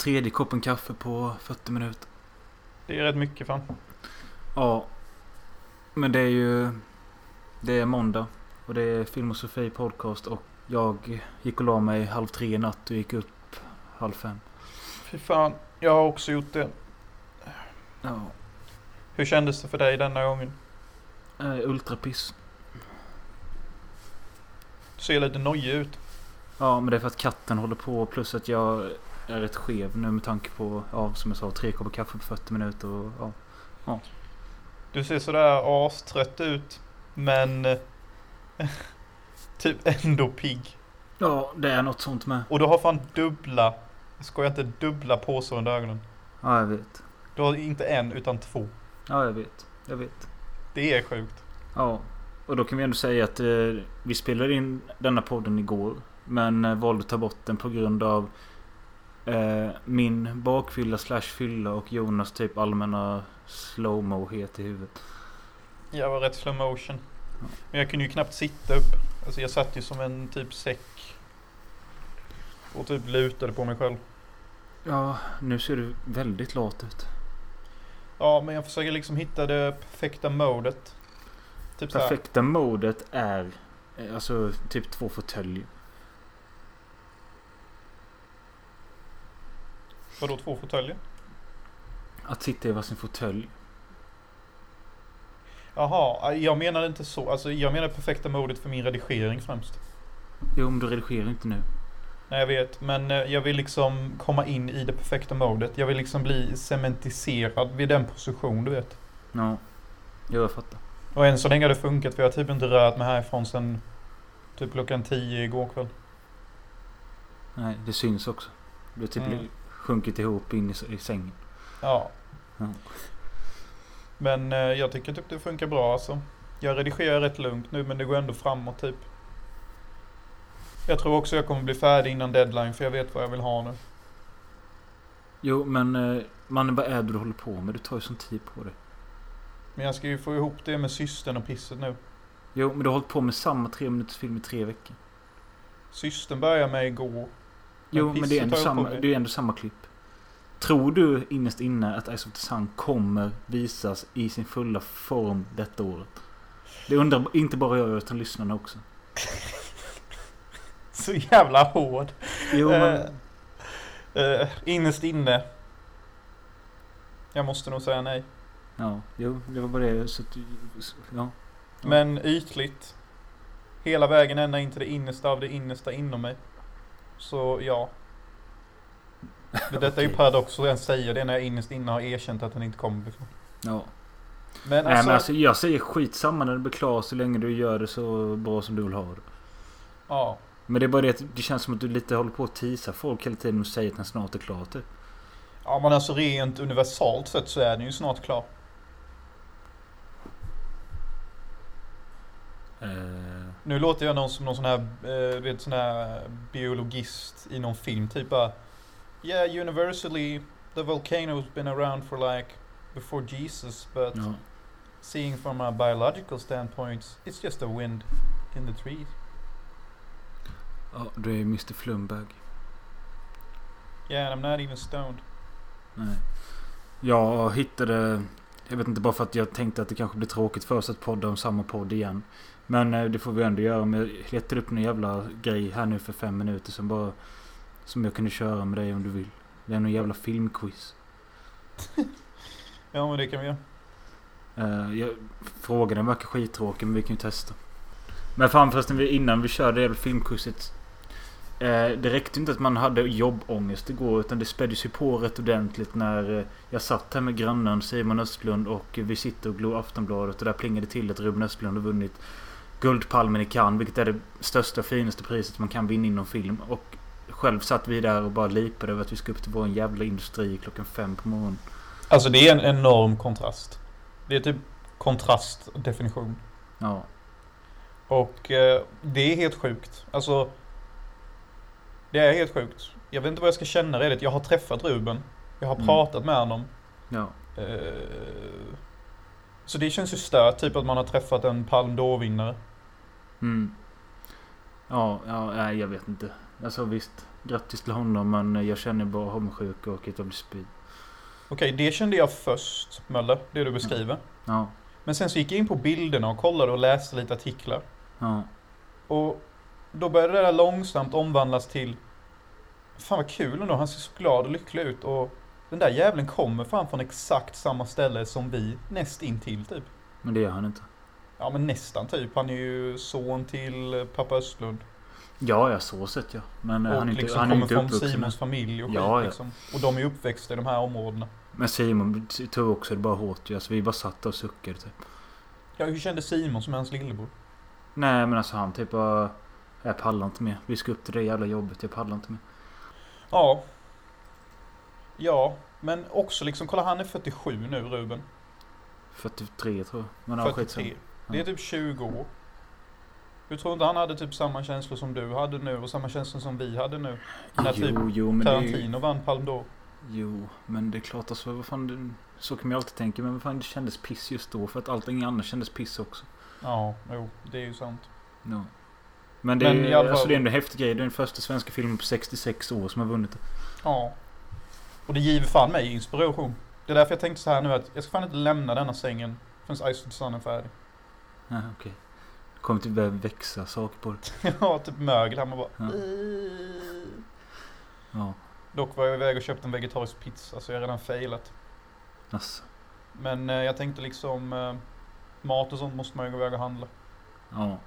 Tredje koppen kaffe på 40 minuter. Det är rätt mycket fan. Ja. Men det är ju... Det är måndag. Och det är Film och Sofie podcast. Och jag gick och la mig halv tre i natt och gick upp halv fem. Fy fan, jag har också gjort det. Ja. Hur kändes det för dig denna gången? Äh, ultrapiss. Du ser lite nojig ut. Ja, men det är för att katten håller på. Plus att jag är rätt skev nu med tanke på, ja, som jag sa, tre koppar kaffe på 40 minuter. Och, ja. Du ser sådär astrött ut. Men eh, typ ändå pigg. ja, det är något sånt med. Och du har fan dubbla, jag skojar inte, dubbla påsar under ögonen. Ja, jag vet. Du har inte en utan två. Ja, jag vet. Jag vet. Det är sjukt. Ja, och då kan vi ändå säga att eh, vi spelade in denna podden igår. Men eh, valde att ta bort den på grund av eh, min bakfylla slash fylla och Jonas typ allmänna slowmo-het i huvudet. Jag var rätt slow motion. Men jag kunde ju knappt sitta upp. Alltså jag satt ju som en typ säck. Och typ lutade på mig själv. Ja, nu ser du väldigt lat ut. Ja, men jag försöker liksom hitta det perfekta modet. Typ. Perfekta modet är eh, alltså typ två fåtöljer. Vadå två fåtöljer? Att sitta i varsin fåtölj. Jaha, jag menar inte så. Alltså jag menar perfekta modet för min redigering främst. Jo, men du redigerar inte nu. Nej jag vet, men eh, jag vill liksom komma in i det perfekta modet. Jag vill liksom bli cementiserad vid den position du vet. Ja, jo, jag fattar. Och än så länge har det funkat för jag har typ inte rört mig härifrån sen typ klockan 10 igår kväll. Nej, det syns också. Du typ Mm. Sjunkit ihop in i, i sängen. Ja. Ja. Men eh, jag tycker typ det funkar bra alltså. Jag redigerar rätt lugnt nu men det går ändå framåt typ. Jag tror också jag kommer bli färdig innan deadline för jag vet vad jag vill ha nu. Jo, men eh, mannen vad är det du håller på med? Du tar ju sån tid på det. Men jag ska ju få ihop det med systern och pisset nu. Jo, men du har hållit på med samma tre minuters film i tre veckor. Systern började med igår. Jo, men det är ändå samma, det är ändå samma klipp. Tror du innerst inne att Ice of the Sun kommer visas i sin fulla form detta året? Det undrar inte bara jag utan lyssnarna också. Så jävla hård. Jo, men... Eh, eh, innerst inne. Jag måste nog säga nej. Ja, jo, det var bara det. Så ja. Ja. Men ytligt. Hela vägen ända in till det innersta av det innersta inom mig. Så ja. Men Detta är ju paradox att ens säga det när jag innerst inne har erkänt att den inte kommer bli klar. ja. Men Nej, alltså, men alltså jag säger skitsamma när det blir klart så länge du gör det så bra som du vill ha det. ja. Men det är bara det att det känns som att du lite håller på att tisa folk hela tiden och säger att den snart är klar typ. Ja men alltså rent universalt sett så är den ju snart klar. Eh, Nu låter jag någon som någon sån här, eh, vet sån här biologist i någon film typ bara Yeah universally the volcano's been around for like before Jesus but ja. seeing from a biological standpoint it's just a wind in the trees. ja, du är Mr Flumberg. Yeah and I'm not even stoned. Nej. Jag hittade... Jag vet inte bara för att jag tänkte att det kanske blir tråkigt för oss att podda om samma podd igen. Men eh, det får vi ändå göra. Men jag letade upp en jävla grej här nu för fem minuter som bara... Som jag kunde köra med dig om du vill. Det är någon jävla filmquiz. Ja men det kan vi göra. Uh, jag, frågan verkar skittråkig men vi kan ju testa. Men fan förresten vi- innan vi körde det jävla filmquizet. Uh, det räckte inte att man hade jobbångest igår utan det späddes ju på rätt ordentligt när eh, jag satt här med grannen Simon Östlund och vi sitter och glor Aftonbladet och där plingade till att Ruben Östlund har vunnit Guldpalmen i Cannes vilket är det största och finaste priset man kan vinna inom film. Och själv satt vi där och bara lipade över att vi ska upp till vår jävla industri klockan fem på morgonen. Alltså det är en enorm kontrast. Det är typ kontrastdefinition. Ja. Och eh, det är helt sjukt. Alltså. Det är helt sjukt. Jag vet inte vad jag ska känna redigt. Jag har träffat Ruben. Jag har Mm. pratat med honom. Ja. Eh, så det känns ju stört, typ att man har träffat en Palme d'Or-vinnare. Mm. Ja, ja, nej jag vet inte. Alltså visst. Grattis till honom men jag känner bara homsjuka och att jag blir spy. Okej, det kände jag först, Möller, det du beskriver. Ja. Men sen så gick jag in på bilderna och kollade och läste lite artiklar. Ja. Och då började det där långsamt omvandlas till Fan vad kul ändå, han ser så glad och lycklig ut och den där jävlen kommer fram från exakt samma ställe som vi näst intill typ. Men det gör han inte. Ja men nästan typ. Han är ju son till pappa Östlund. Ja, ja så sett ja. Men eh, Och han är inte, liksom han är inte från uppvuxen. Simons familj och skit Ja, ja. liksom. Och de är uppväxta i de här områdena. Men Simon tog också det bara hårt ju. Alltså vi bara satt och suckade typ. Ja, hur kände Simon som är hans lillebror? Nej men alltså han typ bara... Jag pallar inte mer. Vi ska upp till det jävla jobbet. Jag pallar inte mer. Ja. Ja, men också liksom, kolla han är 47 nu Ruben. 43 tror jag. Men ja, skitsamma. 43. Det är typ 20 år. Du tror inte han hade typ samma känslor som du hade nu och samma känslor som vi hade nu? När typ Jo, jo men är ju... Tarantino vann Palme d'Or. Jo, men det är klart alltså. Vad fan, det, så kan man ju alltid tänka. Men vad fan det kändes piss just då. För att allting annat kändes piss också. Ja, jo, det är ju sant. Ja. Men det, Men är, fall- alltså, det är ändå en häftig grej. Det är den första svenska filmen på 66 år som har vunnit det. Ja. Och det giver fan mig inspiration. Det är därför jag tänkte så här nu att jag ska fan inte lämna denna sängen förrän Ice to the Sun är färdig. Ja, okej. Det kommer typ börja växa saker på det. Har typ mögel här man bara... Ja. Ja, Dock var jag iväg och köpte en vegetarisk pizza så jag har redan failat. alltså. Men eh, jag tänkte liksom eh, mat och sånt måste man ju gå iväg och handla. Ja.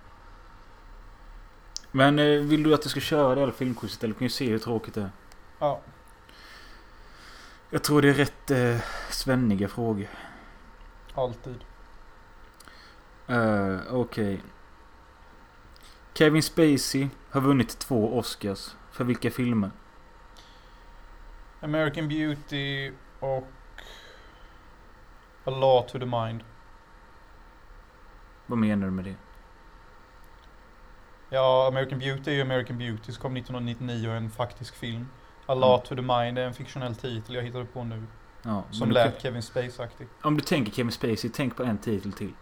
Men eh, vill du att jag ska köra det här filmquizet eller kan ju se hur tråkigt det är? Ja, Jag tror det är rätt eh, svenniga frågor. alltid. Uh, Okej. Kevin Spacey har vunnit två Oscars. För vilka filmer? American Beauty och A Law to the Mind. Vad menar du med det? Ja, American Beauty är ju American Beauty som kom 1999 och är en faktisk film. A Law Mm. to the Mind är en fiktionell titel jag hittade på nu. Ja, Som lät kan- Kevin Spacey-aktig. Om du tänker Kevin Spacey, tänk på en titel till.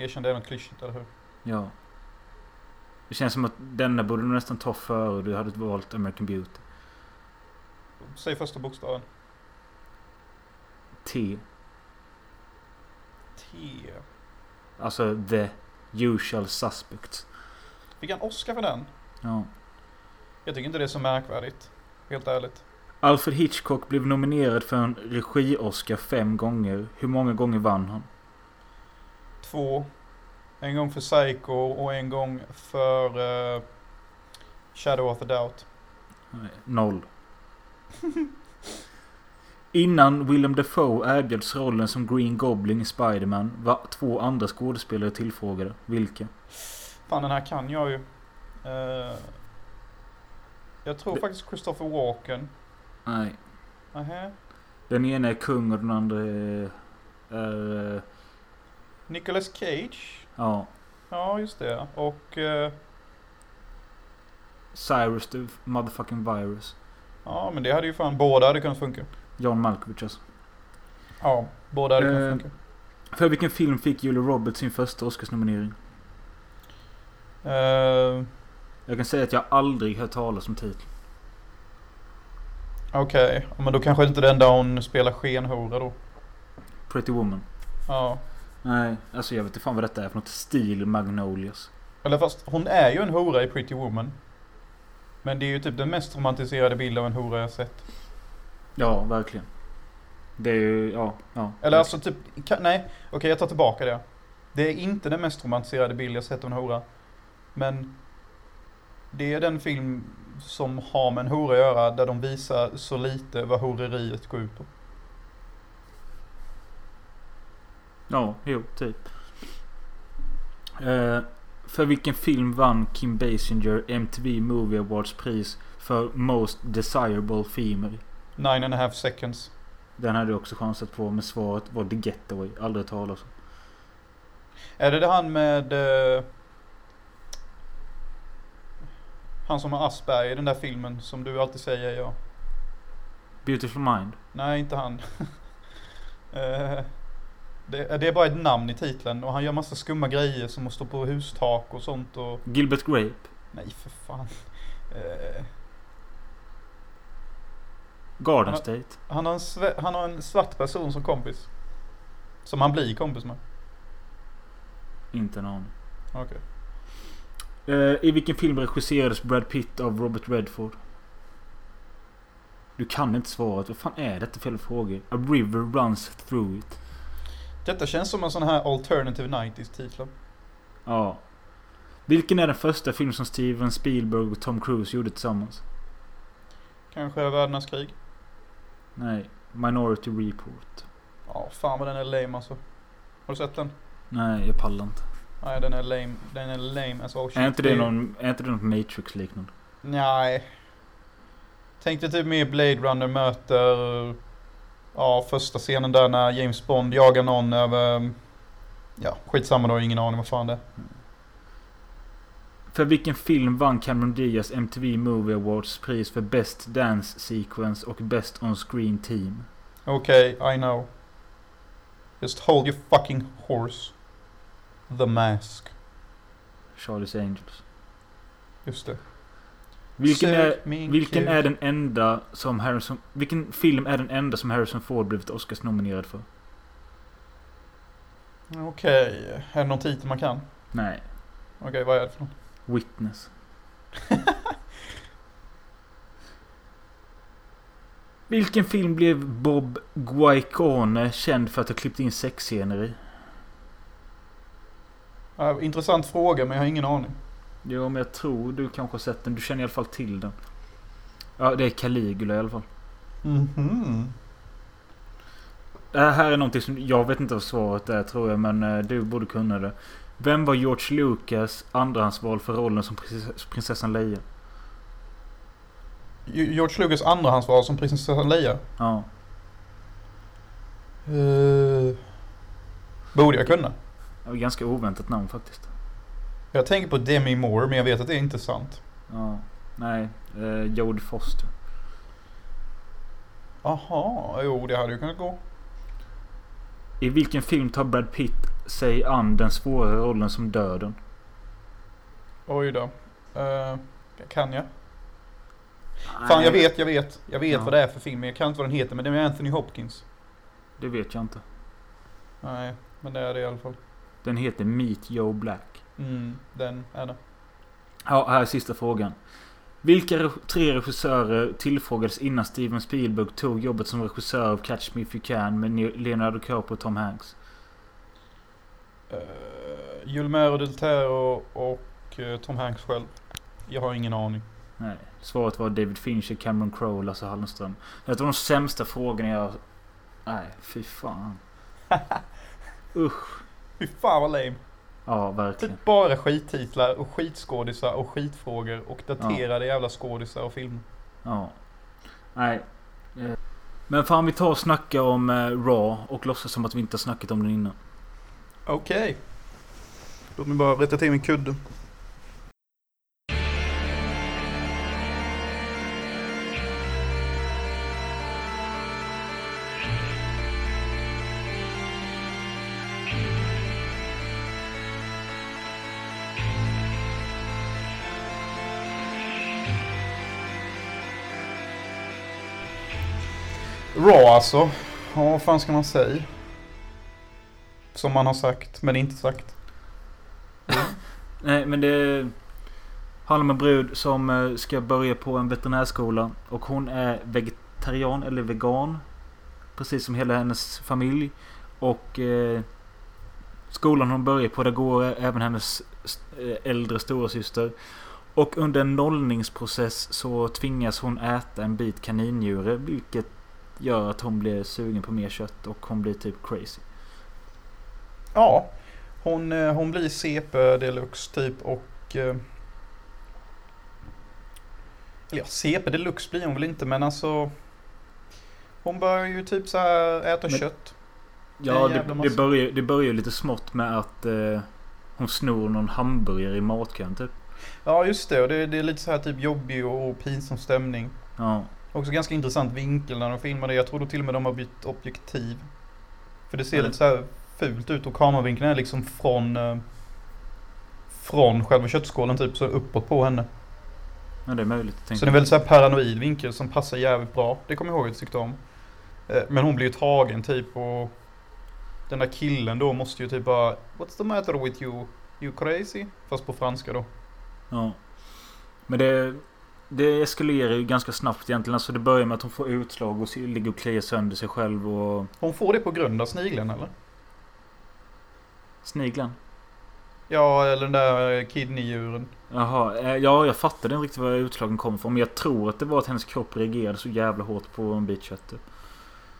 Erkänn det är något klyschigt, eller hur? Ja. Det känns som att denna borde du nästan ta före du hade valt American Beauty. Säg första bokstaven. T. T. Alltså the usual suspects. Fick han Oscar för den? Ja. Jag tycker inte det är så märkvärdigt. Helt ärligt. Alfred Hitchcock blev nominerad för en regi-Oscar fem gånger. Hur många gånger vann han? Två. En gång för Psycho och en gång för eh, Shadow of a Doubt. Noll. Innan Willem Dafoe erbjöds rollen som Green Goblin i Spider-Man var två andra skådespelare tillfrågade. Vilka? Fan den här kan jag ju. Eh, jag tror Det- faktiskt Christopher Walken. Nej. Nähä. Den ena är kung och den andra är... är eh, Nicolas Cage. ja. Ja, just det. Och eh, Cyrus the motherfucking virus. ja, men det hade ju fan båda hade kunnat funka. John Malkovich alltså. Ja, båda hade kunnat Eh, funka. För vilken film fick Julia Roberts sin första Oscarsnominering? Eh, Jag kan säga att jag aldrig hört talas om titeln. Okej, ja, men då kanske inte den där hon spelar skenhora då. Pretty Woman. Ja. Nej, alltså jag vet inte fan vad detta är för något. Steel Magnolias. Eller fast hon är ju en hora i Pretty Woman. Men det är ju typ den mest romantiserade bilden av en hora jag sett. Ja, verkligen. Det är ju, ja, ja. Eller alltså typ, ka- nej, okej jag tar tillbaka det. Det är inte den mest romantiserade bild jag sett av en hora. Men det är den film som har med en hora att göra där de visar så lite vad horeriet går ut på. Ja, jo, typ. Eh, för vilken film vann Kim Basinger MTV Movie Awards pris för Most Desirable Female? Nine and a half seconds. Den hade jag också chansat på, men svaret var The Getaway. Aldrig talas om. Är det det han med... Eh, han som har Asperger i den där filmen som du alltid säger ja. Beautiful Mind. Nej, inte han. Eh, det, det är bara ett namn i titeln och han gör massa skumma grejer som att stå på hustak och sånt och... Gilbert Grape. Nej för fan. Eh, Garden Han State. han, har en han har en svart person som kompis. Som han blir kompis med. Inte aning. Okej. Eh, I vilken film regisserades Brad Pitt av Robert Redford? Du kan inte svaret. Vad fan är detta för frågor? A river runs through it. Detta känns som en sån här alternative 90s titel. Ja. Vilken är den första film som Steven Spielberg och Tom Cruise gjorde tillsammans? Kanske Världarnas krig. Nej. Minority Report. Ja, fan vad den är lame alltså. Har du sett den? Nej, jag pallar inte. Nej, den är lame. Den är lame as all shit. Är inte det någon, är inte det något Matrix-liknande? Nej. Tänkte typ mer Blade Runner möter... Ja, första scenen där när James Bond jagar någon över... Ja, skitsamma då, ingen aning vad fan det är. För vilken film vann Cameron Diaz MTV Movie Awards pris för Best Dance Sequence och Best On Screen Team? Okej, I know. Just hold your fucking horse. The Mask. Charlie's Angels. Just det. Vilken är, vilken är den enda som Harrison... Vilken film är den enda som Harrison Ford blivit Oscars-nominerad för? Okej, är det någon titel man kan? Nej. Okej, vad är det för något? Witness. Vilken film blev Bob Guaicone känd för att ha klippt in sexscener i? Ja, intressant fråga, men jag har ingen aning. Jo, men jag tror du kanske har sett den. Du känner i alla fall till den. Ja, det är Caligula i alla fall. Mhm. Det här är någonting som... Jag vet inte vad svaret är tror jag, men eh, du borde kunna det. Vem var George Lucas andrahandsval för rollen som prinsess- prinsessan Leia? George Lucas andrahandsval som prinsessan Leia. Ja. Uh, borde jag kunna? Det var ganska oväntat namn faktiskt. Jag tänker på Demi Moore, men jag vet att det är inte sant. Ja. Nej. Eh, Jodie Foster. Aha, jo det hade ju kunnat gå. I vilken film tar Brad Pitt sig an den svåra rollen som döden? Oj då. Uh, kan jag? Fan jag vet, jag vet. Jag vet Ja. vad det är för film, jag kan inte vad den heter. Men det är med Anthony Hopkins. Det vet jag inte. Nej, men det är det i alla fall. Den heter Meet Joe Black. Mm, den är det. Ja, här är sista frågan. Vilka re- tre regissörer tillfrågades innan Steven Spielberg tog jobbet som regissör av Catch Me If You Can med Leonardo DiCaprio och Tom Hanks? Uh, Julmero del Tero och eh, Tom Hanks själv. Jag har ingen aning. Nej. Svaret var David Fincher, Cameron Crowe och Lasse Hallström. Det var de sämsta frågorna jag... Nej, fy fan. Usch. Fy fan vad lame. Ja, verkligen. Typ bara skittitlar och skitskådisar och skitfrågor och daterade jävla skådisar och filmer. Ja. Nej. Men fan vi tar och snackar om eh, Raw och låtsas som att vi inte har snackat om den innan. Okej. Låt mig bara rätta till min kudde. Raw alltså. Ja, vad fan ska man säga? Som man har sagt, men inte sagt. Nej men det handlar om en brud som eh, ska börja på en veterinärskola. Och hon är vegetarian eller vegan. Precis som hela hennes familj. Och eh, skolan hon börjar på där går även hennes eh, äldre storasyster. Och under en nollningsprocess så tvingas hon äta en bit kaninjure. Vilket gör att hon blir sugen på mer kött och hon blir typ crazy. Ja, hon, eh, hon blir CP deluxe typ och... eh, Eller ja, CP deluxe blir hon väl inte men alltså... Hon börjar ju typ så här äta Men- kött. Ja, det, det, börjar, det börjar ju lite smått med att eh, hon snor någon hamburgare i matkön typ. Ja just det, och det, det är lite så här typ jobbig och pinsam stämning. Ja. Också ganska intressant vinkel när de filmar det. Jag tror till och med de har bytt objektiv. För det ser Mm. lite så här fult ut och kameravinkeln är liksom från... eh, från själva köttskålen typ så uppåt på henne. Ja, det är möjligt. Så det är en väldigt så här paranoid vinkel som passar jävligt bra. Det kommer jag ihåg att jag tyckte om. Eh, Men hon blir ju tagen typ och den där killen då måste ju typ bara What's the matter with you? You crazy? Fast på franska då. Ja. Men det, det eskalerar ju ganska snabbt egentligen. Alltså det börjar med att hon får utslag och ligger och kliar sönder sig själv och Hon får det på grund av snigeln eller? sniglan. Ja, eller den där kidneydjuren. Jaha, eh, ja jag fattade inte riktigt var utslagen kom ifrån. Men jag tror att det var att hennes kropp reagerade så jävla hårt på en bit kött. typ.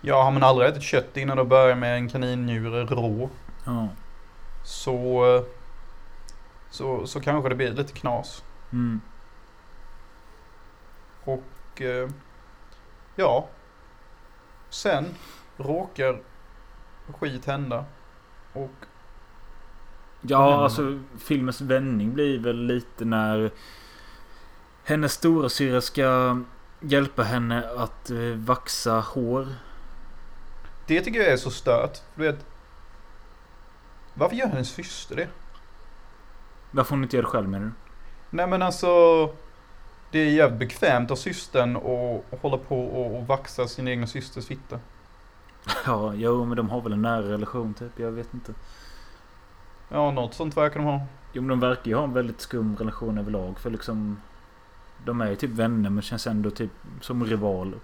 Ja, har man aldrig ätit kött innan och börjar med en kaninjure rå Ja. så, eh, så, så kanske det blir lite knas. Mm. Och eh, ja, sen råkar skit hända. Och Ja, Mm. alltså filmens vändning blir väl lite när hennes stora syra ska hjälpa henne att eh, vaxa hår. det tycker jag är så stört. Du vet, varför gör hennes syster det? Varför hon inte gör det själv menar du? Nej men alltså, det är jävligt bekvämt av systern att hålla på och, och vaxa sin egna systers fitta. Ja, jo men de har väl en nära relation typ. Jag vet inte. Ja, något sånt verkar de ha. Jo men de verkar ju ha en väldigt skum relation överlag. För liksom... De är ju typ vänner men känns ändå typ som rivaler.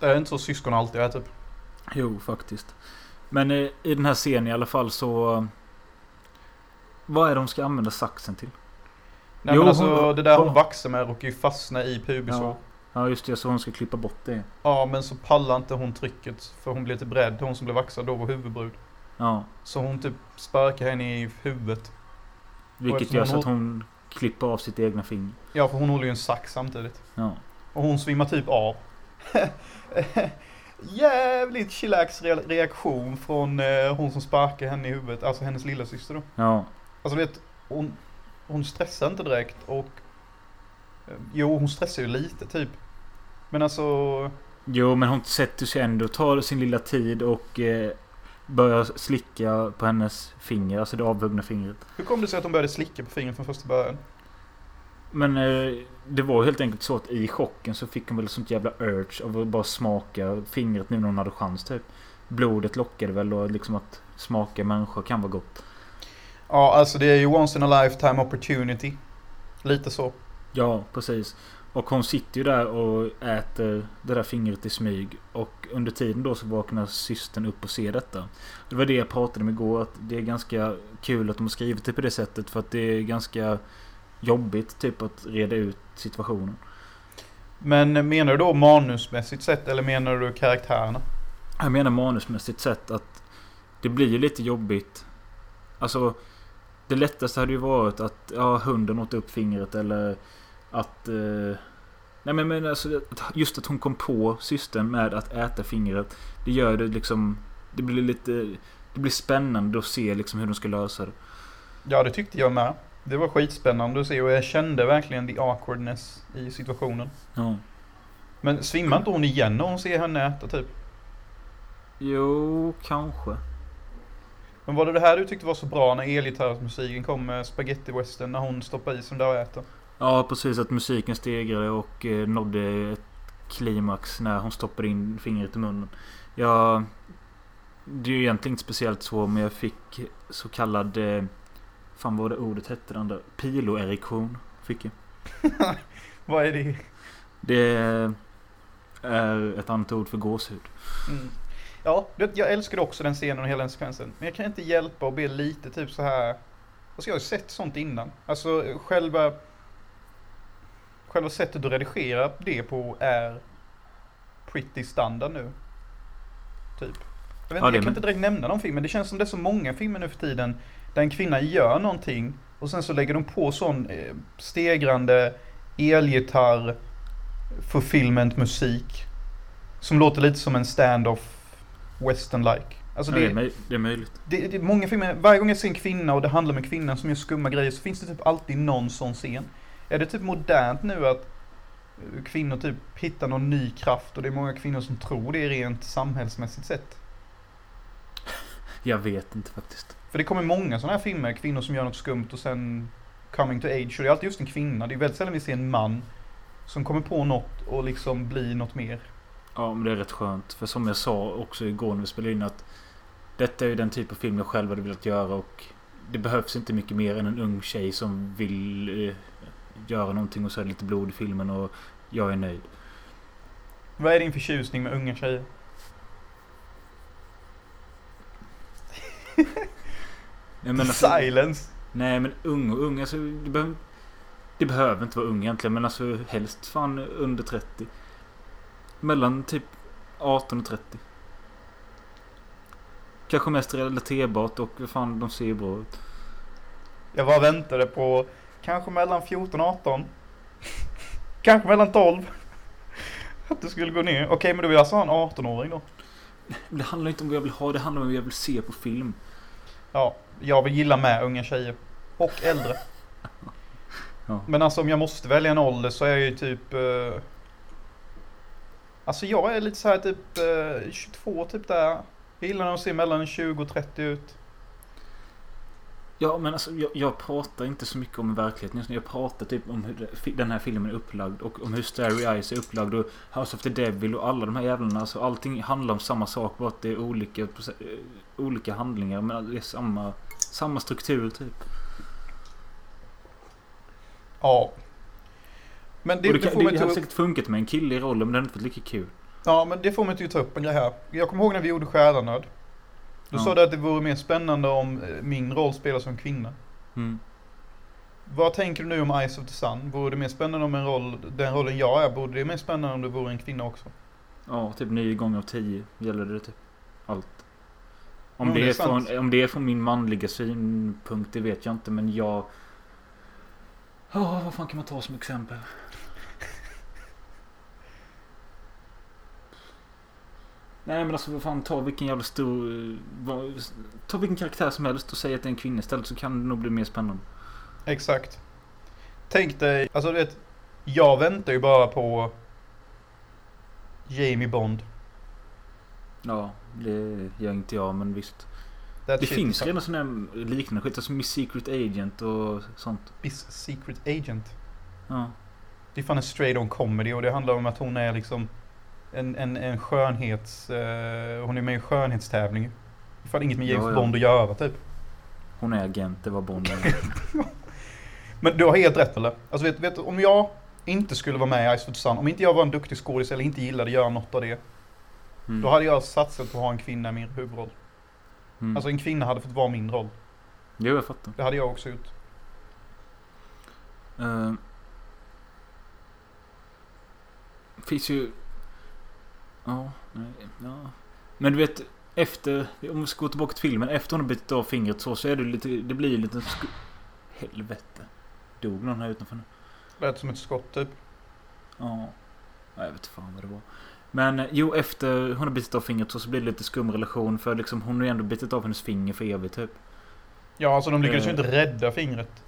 Det är inte så syskon alltid är typ. Jo, faktiskt. Men eh, i den här scenen i alla fall så... eh, Vad är det de ska använda saxen till? Nej Jo, men alltså hon- det där hon hon- vaxar med råkar ju fastna i pubishår. Ja. Ja just det, så hon ska klippa bort det. Ja men så pallar inte hon trycket för hon blir typ rädd. Hon som blev vaxad då var huvudbrud. Ja. Så hon typ sparkar henne i huvudet. Vilket gör så att hon klipper av sitt egna finger. Ja för hon håller ju en sax samtidigt. Ja. Och hon svimmar typ av. Jävligt chillax re- reaktion från eh, hon som sparkar henne i huvudet. Alltså hennes lilla syster då. Ja. Alltså vet, hon, hon stressar inte direkt och... eh, Jo, hon stressar ju lite typ. Men alltså... Jo men hon sätter sig ändå, tar sin lilla tid och eh, börjar slicka på hennes finger. Alltså det avhuggna fingret. Hur kom det sig att hon började slicka på fingret från första början? Men eh, det var helt enkelt så att i chocken så fick hon väl sånt jävla urge av att bara smaka fingret nu när hon hade chans typ. Blodet lockade väl och liksom att smaka människa kan vara gott. Ja, alltså det är ju once in a lifetime opportunity. Lite så. Ja, precis. Och hon sitter ju där och äter det där fingret i smyg. Och under tiden då så vaknar systern upp och ser detta. Det var det jag pratade om igår. Att det är ganska kul att de har skrivit det på det sättet. För att det är ganska jobbigt typ att reda ut situationen. Men menar du då manusmässigt sett eller menar du karaktärerna? Jag menar manusmässigt sett att det blir ju lite jobbigt. Alltså det lättaste hade ju varit att ja, hunden åt upp fingret eller att... Eh, nej men, men alltså, just att hon kom på systern med att äta fingret. Det gör det liksom... Det blir lite... Det blir spännande att se liksom hur de ska lösa det. Ja, det tyckte jag med. Det var skitspännande att se och jag kände verkligen the awkwardness i situationen. Ja. Men svimmar inte hon igen när hon ser henne äta typ? Jo, kanske. Men var det det här du tyckte var så bra när elgitarrsmusiken kom med spaghetti western när hon stoppar i sig där och äter? Ja, precis. Att musiken stegrade och eh, nådde ett klimax när hon stoppade in fingret i munnen. Ja, det är ju egentligen inte speciellt så, men jag fick så kallad... Eh, fan vad det ordet hette den där? Piloerektion. Fick jag. Vad är det? Det är ett annat ord för gåshud. Mm. Ja, jag älskade också den scenen och hela den sekvensen. Men jag kan inte hjälpa att bli lite typ så här. Alltså jag har ju sett sånt innan. Alltså själva... Själva sättet att redigera det på är pretty standard nu. Typ. Jag, vet, Ja, jag kan men- inte direkt nämna någon film, men det känns som det är så många filmer nu för tiden. Där en kvinna gör någonting och sen så lägger de på sån eh, stegrande elgitarr fulfillment musik. Som låter lite som en stand-off western-like. Alltså det, är det, är möjligt. det, det många filmer, varje gång jag ser en kvinna och det handlar om en kvinna som gör skumma grejer så finns det typ alltid någon sån scen. Är det typ modernt nu att eh, kvinnor typ hittar någon ny kraft och det är många kvinnor som tror det rent samhällsmässigt sett? Jag vet inte faktiskt. För det kommer många sådana här filmer, kvinnor som gör något skumt och sen coming to age. Och det är alltid just en kvinna. Det är väldigt sällan vi ser en man som kommer på något och liksom blir något mer. Ja, men det är rätt skönt. För som jag sa också igår när vi spelade in att detta är ju den typ av film jag själv hade velat göra och det behövs inte mycket mer än en ung tjej som vill eh, göra någonting och så är det lite blod i filmen och jag är nöjd. Vad är din förtjusning med unga tjejer? Nej, alltså, Silence! nej men ung och ung, alltså det, behöver, det behöver inte vara ung egentligen men alltså helst fan under 30. Mellan typ 18 och 30. Kanske mest relaterbart och fan de ser ju bra ut. Jag bara väntade på kanske mellan 14 och 18. kanske mellan 12. Att det skulle gå ner. Okej, men du vill alltså ha en 18-åring då? Det handlar inte om vad jag vill ha, det handlar om vad jag vill se på film. Ja, jag vill gilla med unga tjejer. Och äldre. Ja. Men alltså om jag måste välja en ålder så är jag ju typ... Eh, alltså jag är lite så här typ eh, 22 typ där. Jag gillar när de ser mellan 20 och 30 ut. Ja men alltså jag, jag pratar inte så mycket om verkligheten just nu. Jag pratar typ om hur den här filmen är upplagd och om hur Starry Eyes är upplagd och House of the Devil och alla de här jävlarna. Alltså allting handlar om samma sak bara att det är olika, eh, olika handlingar men det är samma, samma struktur typ. Ja. Men det, och det, det, kan, det, det att- säkert funkat med en kille i rollen men det hade inte varit lika kul. Ja, men det får mig till att ta upp en grej här. Jag kommer ihåg när vi gjorde Stjärnanöd. Då Ja. sa du att det vore mer spännande om eh, min roll spelas som kvinna. Mm. Vad tänker du nu om Eyes of the Sun? Vore det mer spännande om en roll, den rollen jag är, borde det mer spännande om det vore en kvinna också? Ja, typ nio gånger av tio gäller det typ. Allt. Om, Ja, det det är från, om det är från min manliga synpunkt, det vet jag inte. Men jag... Ja, vad fan kan man ta som exempel? Nej men alltså vad fan, ta vilken jävla stor... eh, Ta vilken karaktär som helst och säg att det är en kvinna istället så kan det nog bli mer spännande. Exakt. Tänk dig, alltså du vet, jag väntar ju bara på Jamie Bond. Ja, det gör inte jag men visst. That Det finns is redan sådana liknande skit, som Miss Secret Agent och sånt. Miss Secret Agent. Ja. Det är fan en straight on comedy och det handlar om att hon är liksom en, en, en skönhets... eh, hon är med i en skönhetstävling. Fan inget med James Ja, ja. Bond att göra typ. Hon är agent, det var Bond. Men du har helt rätt eller? Alltså vet, vet om jag inte skulle vara med i Ice for the Sun, om inte jag var en duktig skådis eller inte gillade att göra något av det. Mm. Då hade jag satsat på att ha en kvinna i min huvudroll. Mm. Alltså en kvinna hade fått vara min roll. Jo, jag fattar. Det hade jag också gjort. Uh, finns ju... Ja, nej, ja. Men du vet, efter... Om vi ska gå tillbaka till filmen. Efter hon har bitit av fingret så, så är det lite... Det blir lite... Sku... Helvete. Dog någon här utanför nu? Lät som ett skott typ. Ja. Jag vet inte fan vad det var. Men eh, jo, efter hon har bitit av fingret så, så blir det lite skum relation. För liksom hon har ju ändå bitit av hennes finger för evigt typ. Ja, alltså de lyckades ju Eh. inte rädda fingret.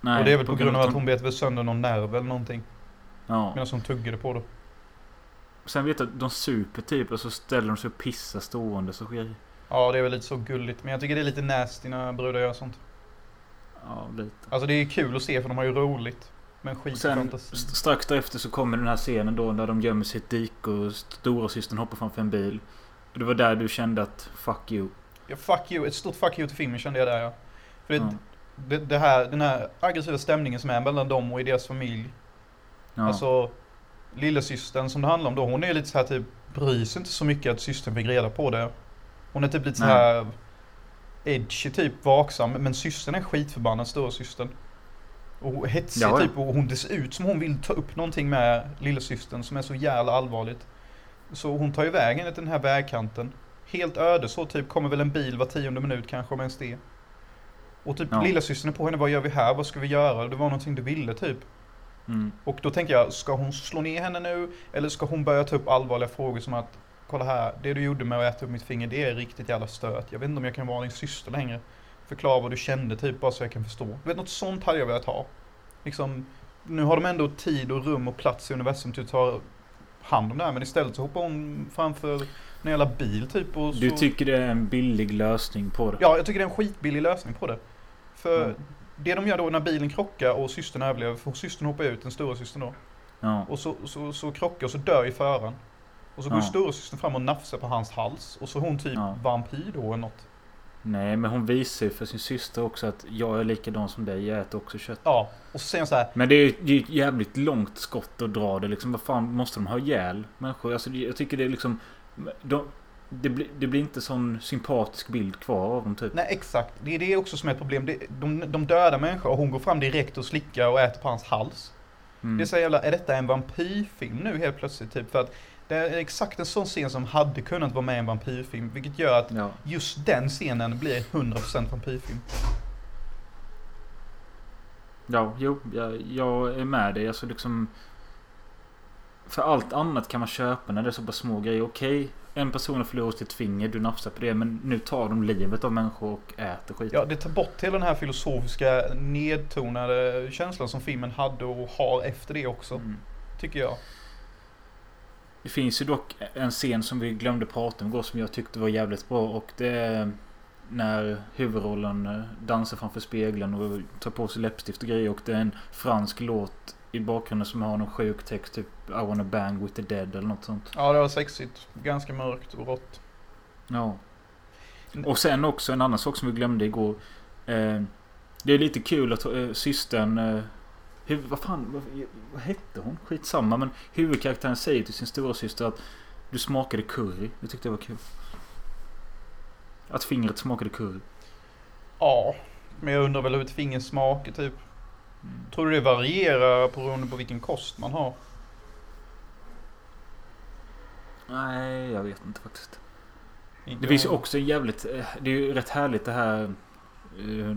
Nej, och det är väl på grund av att hon bet väl sönder någon nerv eller någonting. Ja. Medan hon tuggade på det. Sen vet jag att de super typ och så ställer de sig och pissar stående så sker Ja, det är väl lite så gulligt. Men jag tycker det är lite nasty när brudar gör sånt. Ja, lite. Alltså det är kul att se för de har ju roligt. Men skit Sen st- strax därefter så kommer den här scenen då när de gömmer sig i ett dike och stora systern hoppar framför en bil. Och det var där du kände att fuck you. Ja, fuck you. Ett stort fuck you till filmen kände jag där ja. För det, Ja. det, det här, den här aggressiva stämningen som är mellan dem och i deras familj. Ja. Alltså, lillasystern som det handlar om då, hon är lite så här typ, bryr sig inte så mycket att systern fick reda på det. Hon är typ lite så Nej. här edgy typ, vaksam. Men systern är skitförbannad, stora systern. Och hetsig ja. typ, och hon det ser ut som hon vill ta upp någonting med lillasystern som är så jävla allvarligt. Så hon tar ju vägen till den här vägkanten. Helt öde så typ, kommer väl en bil var tionde minut kanske om ens det. Och typ Ja. lillasystern är på henne, vad gör vi här, vad ska vi göra? Det var någonting du ville typ. Mm. Och då tänker jag, ska hon slå ner henne nu? Eller ska hon börja ta upp allvarliga frågor som att Kolla här, det du gjorde med att äta upp mitt finger, det är riktigt jävla stört. Jag vet inte om jag kan vara din syster längre. Förklara vad du kände typ, bara så jag kan förstå. Du vet, något sånt hade jag velat ha. Liksom, nu har de ändå tid och rum och plats i universum till att ta hand om det här. Men istället så hoppar hon framför En jävla bil typ och så... Du tycker det är en billig lösning på det? Ja, jag tycker det är en skitbillig lösning på det. För Mm. Det de gör då när bilen krockar och systern överlever, för systern hoppar ut, den stora systern då. Ja. Och så, så, så krockar och så dör ju föraren. Och så går Ja. stora systern fram och nafsar på hans hals. Och så är hon typ Ja. vampyr då eller något. Nej, men hon visar ju för sin syster också att jag är likadan som dig. Jag äter också kött. Ja, och så säger han så här. Men det är ju ett jävligt långt skott att dra det liksom. Vad fan måste de ha ihjäl människor? Alltså, jag tycker det är liksom... De, det, blir, det blir inte sån sympatisk bild kvar av dem typ. Nej exakt, det är det också som är ett problem. Det, de, de dödar människor och hon går fram direkt och slickar och äter på hans hals. Mm. Det är så jävla, är detta en vampyrfilm nu helt plötsligt? Typ för att det är exakt en sån scen som hade kunnat vara med i en vampyrfilm. Vilket gör att Ja. just den scenen blir 100% vampyrfilm. Ja, jo, jag, jag är med dig. Alltså liksom... För allt annat kan man köpa när det är så pass små grejer. Okej, en person har förlorat sitt finger, du nafsar på det. Men nu tar de livet av människor och äter skit. Ja, det tar bort hela den här filosofiska nedtonade känslan som filmen hade och har efter det också. Mm. Tycker jag. Det finns ju dock en scen som vi glömde prata om igår som jag tyckte var jävligt bra. Och det är när huvudrollen eh, dansar framför spegeln och tar på sig läppstift och grejer. Och det är en fransk låt i bakgrunden som har någon sjuk text. Typ I wanna bang with the dead eller något sånt. Ja, det var sexigt. Ganska mörkt och rått. Ja. Och sen också en annan sak som vi glömde igår. Eh, det är lite kul att eh, systern... Eh, hur, vad fan, vad, vad hette hon? Skitsamma. Men huvudkaraktären säger till sin stora syster att du smakade curry. Det tyckte jag var kul. Att fingret smakade curry. Ja, men jag undrar väl hur ett finger smakar typ. Tror du det varierar beroende på vilken kost man har? Nej, jag vet inte faktiskt. Inte Det finns ju också en jävligt... eh, Det är ju rätt härligt det här... eh,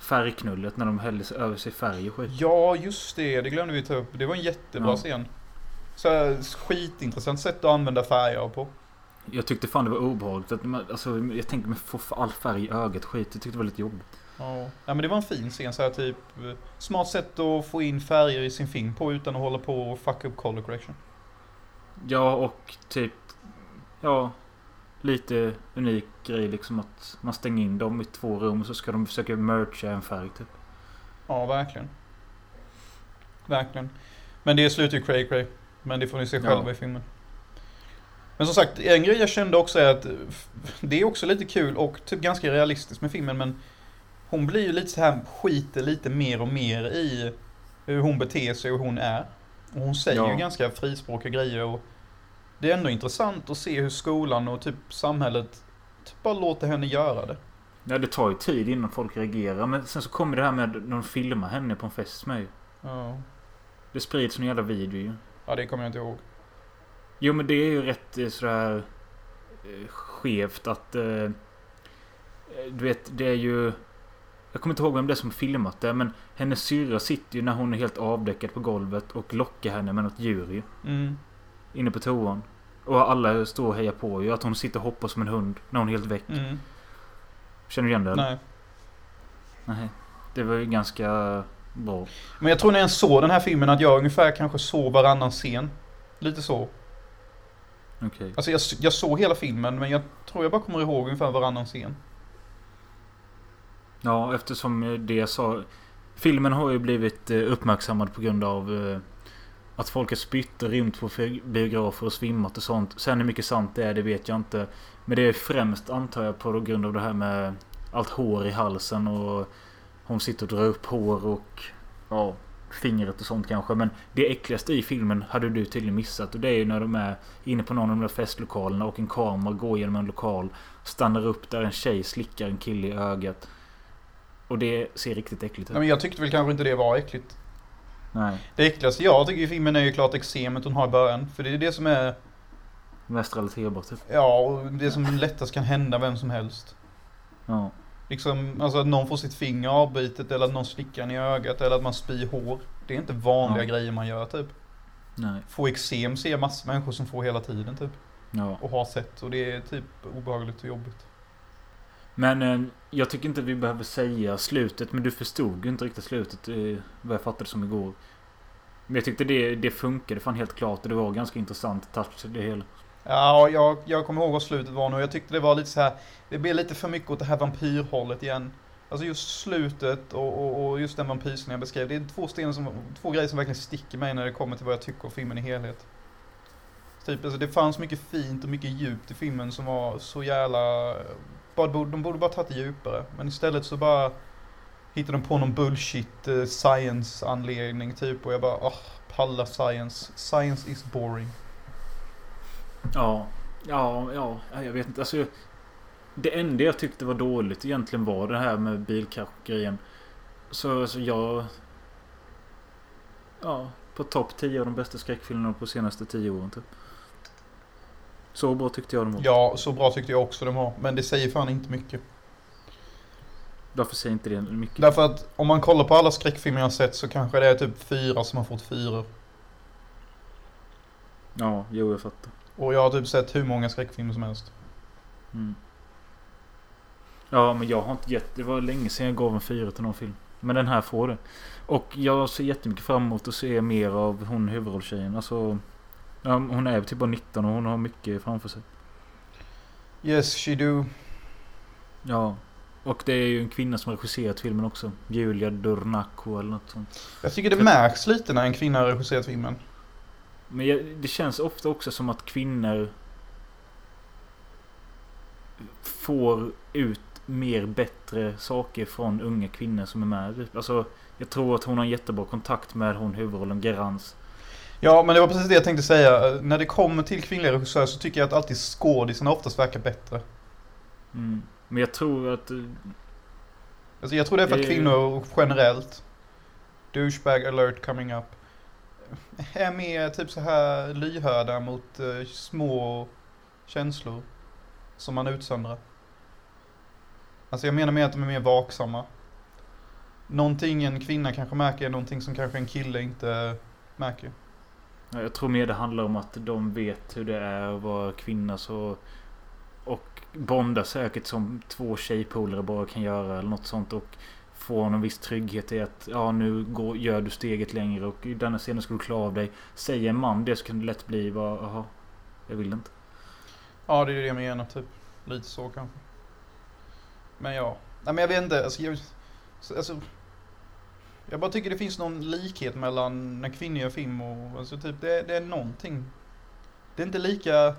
Färgknullet när de häller sig över sig färg och skit. Ja, just det. Det glömde vi ta upp. Det var en jättebra Ja. scen. Så här, skitintressant sätt att använda färger på. Jag tyckte fan det var obehagligt. Att man, alltså, jag tänkte mig få all färg i ögat skit. Jag tyckte det var lite jobbigt. Ja. ja, men det var en fin scen. Så här, typ, eh, smart sätt att få in färger i sin film på utan att hålla på och fucka upp color correction. Ja, och typ... Ja, lite unik grej liksom att man stänger in dem i två rum så ska de försöka mercha en färg typ. Ja, verkligen. Verkligen. Men det slutar ju cray cray. Men det får ni se Ja. själva i filmen. Men som sagt, en grej jag kände också är att eh, det är också lite kul och typ ganska realistiskt med filmen men hon blir ju lite så här skiter lite mer och mer i hur hon beter sig och hur hon är. Och hon säger Ja. ju ganska frispråkiga grejer och det är ändå intressant att se hur skolan och typ samhället typ bara låter henne göra det. Ja, det tar ju tid innan folk reagerar. Men sen så kommer det här med när de filmar henne på en fest med ju. Ja, Det sprids en jävla video ju. ja det kommer jag inte ihåg. Jo men det är ju rätt eh, sådär eh, skevt att... Eh, du vet, det är ju... Jag kommer inte ihåg vem det är som filmat det men hennes syrra sitter ju när hon är helt avdäckad på golvet och lockar henne med något djur ju. Mm. Inne på toan. Och alla står och hejar på ju. Att hon sitter och hoppar som en hund när hon är helt väck. Mm. Känner du igen det? eller? Nej. Nej. Det var ju ganska bra. Men jag tror när jag såg den här filmen att jag ungefär kanske såg varannan scen. Lite så. Okej. Alltså jag, jag såg hela filmen men jag tror jag bara kommer ihåg ungefär varannan scen. Ja, eftersom eh, det jag sa... Filmen har ju blivit eh, uppmärksammad på grund av eh, att folk har spytt och rymt på biografer och svimmat och sånt. Sen hur mycket sant det är, det vet jag inte. Men det är främst, antar jag, på grund av det här med allt hår i halsen och hon sitter och drar upp hår och ja, fingret och sånt kanske. Men det äckligaste i filmen hade du tydligen missat och det är ju när de är inne på någon av de där festlokalerna och en kamera går genom en lokal. Stannar upp där en tjej slickar en kille i ögat. Och det ser riktigt äckligt ut. Nej, men jag tyckte väl kanske inte det var äckligt. Nej. Det äckligaste jag tycker i filmen är ju klart eksemet hon har i början. För det är det som är, Mest relaterbart typ. ja, och det som lättast kan hända vem som helst. Ja. Liksom, alltså att någon får sitt finger avbitet eller att någon slickar en i ögat eller att man spyr hår. Det är inte vanliga Ja. grejer man gör typ. Nej. Få eksem ser jag massor människor som får hela tiden typ. Ja. Och har sett och det är typ obehagligt och jobbigt. Men eh, jag tycker inte vi behöver säga slutet. Men du förstod ju inte riktigt slutet. Eh, vad jag fattade som igår. Men jag tyckte det, det funkade fan helt klart. Och det var ganska intressant touch det hela. Ja, jag, jag kommer ihåg vad slutet var nu. Jag tyckte det var lite så här. Det blev lite för mycket åt det här vampyrhållet igen. Alltså just slutet och, och, och just den vampyrscenen jag beskrev. Det är två, stenar som, två grejer som verkligen sticker mig när det kommer till vad jag tycker om filmen i helhet. Typ, alltså det fanns mycket fint och mycket djupt i filmen som var så jävla... Bara, de borde bara tagit det djupare. Men istället så bara hittade de på någon bullshit eh, science-anledning typ. Och jag bara, ah, åh, palla science. Science is boring. Ja, ja, ja, jag vet inte. Alltså, det enda jag tyckte var dåligt egentligen var det här med bilkraschgrejen. Så, så jag... Ja, på topp 10 av de bästa skräckfilmerna på senaste 10 åren typ. Så bra tyckte jag de var. Ja, så bra tyckte jag också de var. Men det säger fan inte mycket. Varför säger inte det mycket? Därför att om man kollar på alla skräckfilmer jag har sett så kanske det är typ fyra som har fått fyra. Ja, jo jag fattar. Och jag har typ sett hur många skräckfilmer som helst. Mm. Ja, men jag har inte gett... Det var länge sedan jag gav en fyra till någon film. Men den här får det. Och jag ser jättemycket fram emot att se mer av hon huvudrollstjejen. Alltså... Ja, hon är typ bara 19 och hon har mycket framför sig. Yes, she do. Ja. Och det är ju en kvinna som regisserat filmen också. Julia Dornaco eller något sånt. Jag tycker det märks lite när en kvinna har regisserat filmen. Men jag, det känns ofta också som att kvinnor får ut mer bättre saker från unga kvinnor som är med. Alltså, jag tror att hon har en jättebra kontakt med hon huvudrollen Gerans. Ja, men det var precis det jag tänkte säga. När det kommer till kvinnliga regissörer så tycker jag att alltid skådisarna oftast verkar bättre. Mm. Men jag tror att... eh, Alltså jag tror det är för att kvinnor generellt, douchebag alert coming up, är mer typ så här lyhörda mot eh, små känslor som man utsöndrar. Alltså jag menar mer att de är mer vaksamma. Någonting en kvinna kanske märker är någonting som kanske en kille inte märker. Jag tror mer det handlar om att de vet hur det är att vara kvinna så... Och bondar säkert som två tjejpolare bara kan göra eller något sånt och får någon viss trygghet i att ja nu går, gör du steget längre och i denna scenen ska du klara av dig. Säger en man det så kan det lätt bli bara jaha, jag vill inte. Ja, det är det jag menar typ. Lite så kanske. Men ja. Nej men jag vet inte. Alltså, jag, alltså, jag bara tycker det finns någon likhet mellan när kvinnor gör film och alltså typ det, det är någonting. Det är inte lika... Jag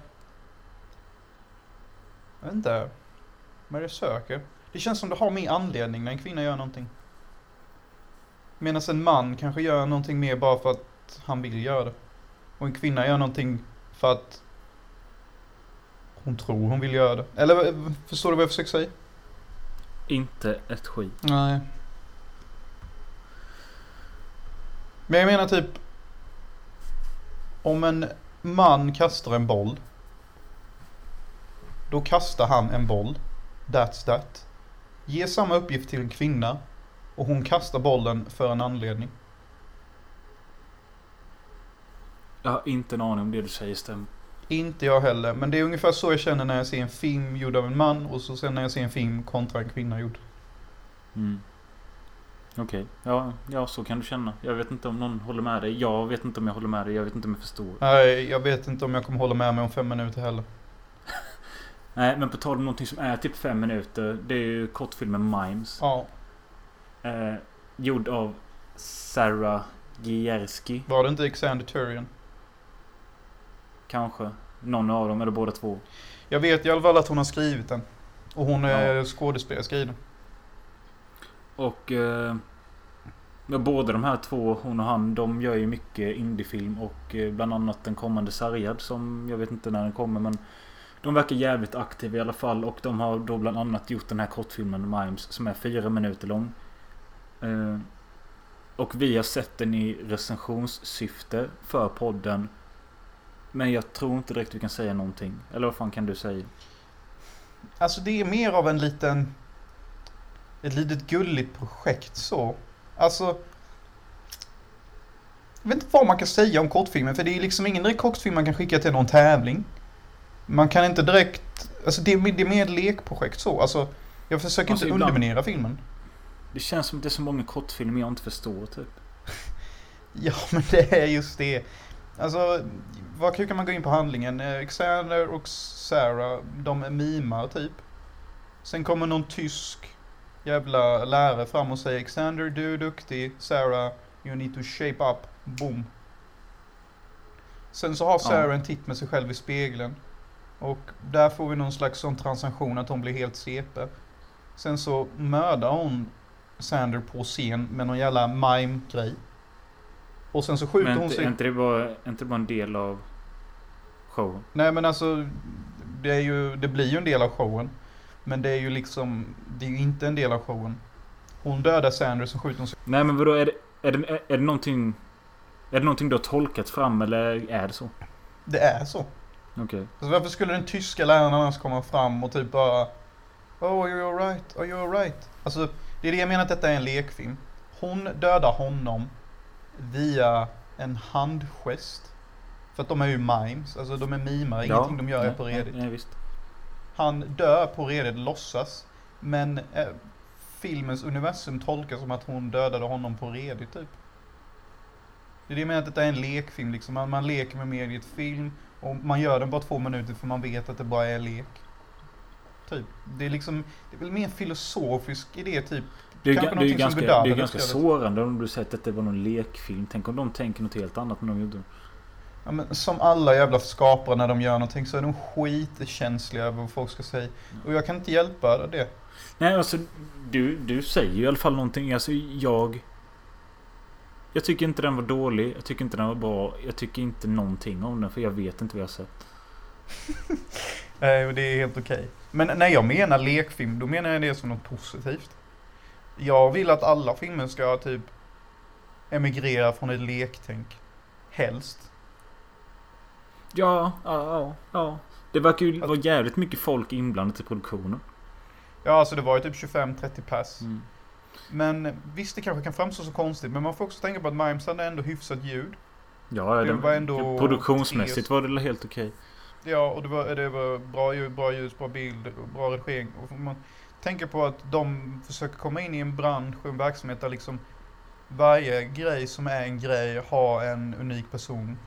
vet inte. Vad jag söker. Det känns som det har mer anledning när en kvinna gör någonting. Medan en man kanske gör någonting mer bara för att han vill göra det. Och en kvinna gör någonting för att hon tror hon vill göra det. Eller eh, förstår du vad jag försöker säga? Inte ett skit. Nej. Men jag menar typ. Om en man kastar en boll. Då kastar han en boll. That's that. Ge samma uppgift till en kvinna. Och hon kastar bollen för en anledning. Jag har inte en aning om det du säger stämmer. Inte jag heller. Men det är ungefär så jag känner när jag ser en film gjord av en man. Och så sen när jag ser en film kontra en kvinna gjord. Mm. Okej, ja, ja så kan du känna. Jag vet inte om någon håller med dig. Jag vet inte om jag håller med dig. Jag vet inte om jag förstår. Nej, jag vet inte om jag kommer hålla med mig om fem minuter heller. Nej, men på tal om någonting som är typ fem minuter. Det är ju kortfilmen Mimes. Ja, Eh, gjord av Sarah Gierski. var det inte Xander Turian? Kanske. Någon av dem eller båda två. Jag vet i alla fall att hon har skrivit den. Och hon är Ja. skådespelerska i den. Och eh, men båda de här två, hon och han, de gör ju mycket indiefilm och eh, bland annat den kommande Sargad som jag vet inte när den kommer men de verkar jävligt aktiva i alla fall och de har då bland annat gjort den här kortfilmen Mimes som är fyra minuter lång. Eh, och vi har sett den i recensionssyfte för podden. Men jag tror inte direkt vi kan säga någonting. Eller vad fan kan du säga? Alltså det är mer av en liten... Ett litet gulligt projekt så. Alltså... Jag vet inte vad man kan säga om kortfilmen för det är liksom ingen direkt kortfilm man kan skicka till någon tävling. Man kan inte direkt... Alltså det är, det är mer ett lekprojekt så. Alltså jag försöker Alltså, inte ibland- underminera filmen. Det känns som att det är så många kortfilmer jag inte förstår typ. Ja men det är just det. Alltså vad hur kan man gå in på handlingen? Eh, Xander och Sarah, de är mimar typ. Sen kommer någon tysk jävla lärare fram och säger Xander, du är duktig. Sarah, you need to shape up. Boom. Sen så har Sarah en titt med sig själv i spegeln. Och där får vi någon slags sån transaktion att hon blir helt CP. Sen så mördar hon Sander på scen med någon jävla mime-grej. Och sen så skjuter Men hon sig... är inte, det bara, inte bara en del av showen? Nej men alltså, det, är ju, det blir ju en del av showen. Men det är ju liksom, det är ju inte en del av showen. Hon dödar Sanders och skjuter hon sig. Nej men vadå, är det, är det, är det någonting... Är det någonting du har tolkat fram eller är det så? Det är så. Okej. Alltså varför skulle den tyska läraren annars komma fram och typ bara Oh, are you alright? Are you alright? Alltså, det är det jag menar att detta är en lekfilm. Hon dödar honom via en handgest. För att de är ju mimes, alltså de är mimar, ingenting de gör är nej, på redigt. Nej, nej, visst. Han dör på redigt, låtsas. Men eh, filmens universum tolkas som att hon dödade honom på redigt typ. Det är det jag menar att detta är en lekfilm liksom. Man, man leker med mediet film och man gör den bara två minuter för man vet att det bara är lek. Typ. Det är liksom, det är väl mer en filosofisk idé typ. Det är, Kanske det är ganska, det är ganska sårande om du säger att detta var någon lekfilm. Tänk om de tänker något helt annat än de gjorde. Ja, men som alla jävla skapare när de gör någonting så är de skitkänsliga över vad folk ska säga. Och jag kan inte hjälpa det. Nej alltså, du, du säger ju i alla fall någonting. Alltså jag... Jag tycker inte den var dålig. Jag tycker inte den var bra. Jag tycker inte någonting om den för jag vet inte vad jag har sett. Nej, och det är helt okej. Men när jag menar lekfilm, då menar jag det som något positivt. Jag vill att alla filmer ska typ emigrera från ett lektänk. Helst. Ja, ja, ja. ja. Det verkar ju vara jävligt mycket folk inblandat i produktionen. Ja, alltså det var ju typ 25-30 pass. Mm. Men visst, det kanske kan framstå så konstigt, men man får också tänka på att Mimes hade ändå hyfsat ljud. Ja, Det den, var ändå produktionsmässigt var det helt okej. Ja, och det var, det var bra ljud, bra ljus, bra bild, bra redigering. Och man tänker på att de försöker komma in i en bransch och en verksamhet där liksom varje grej som är en grej har en unik person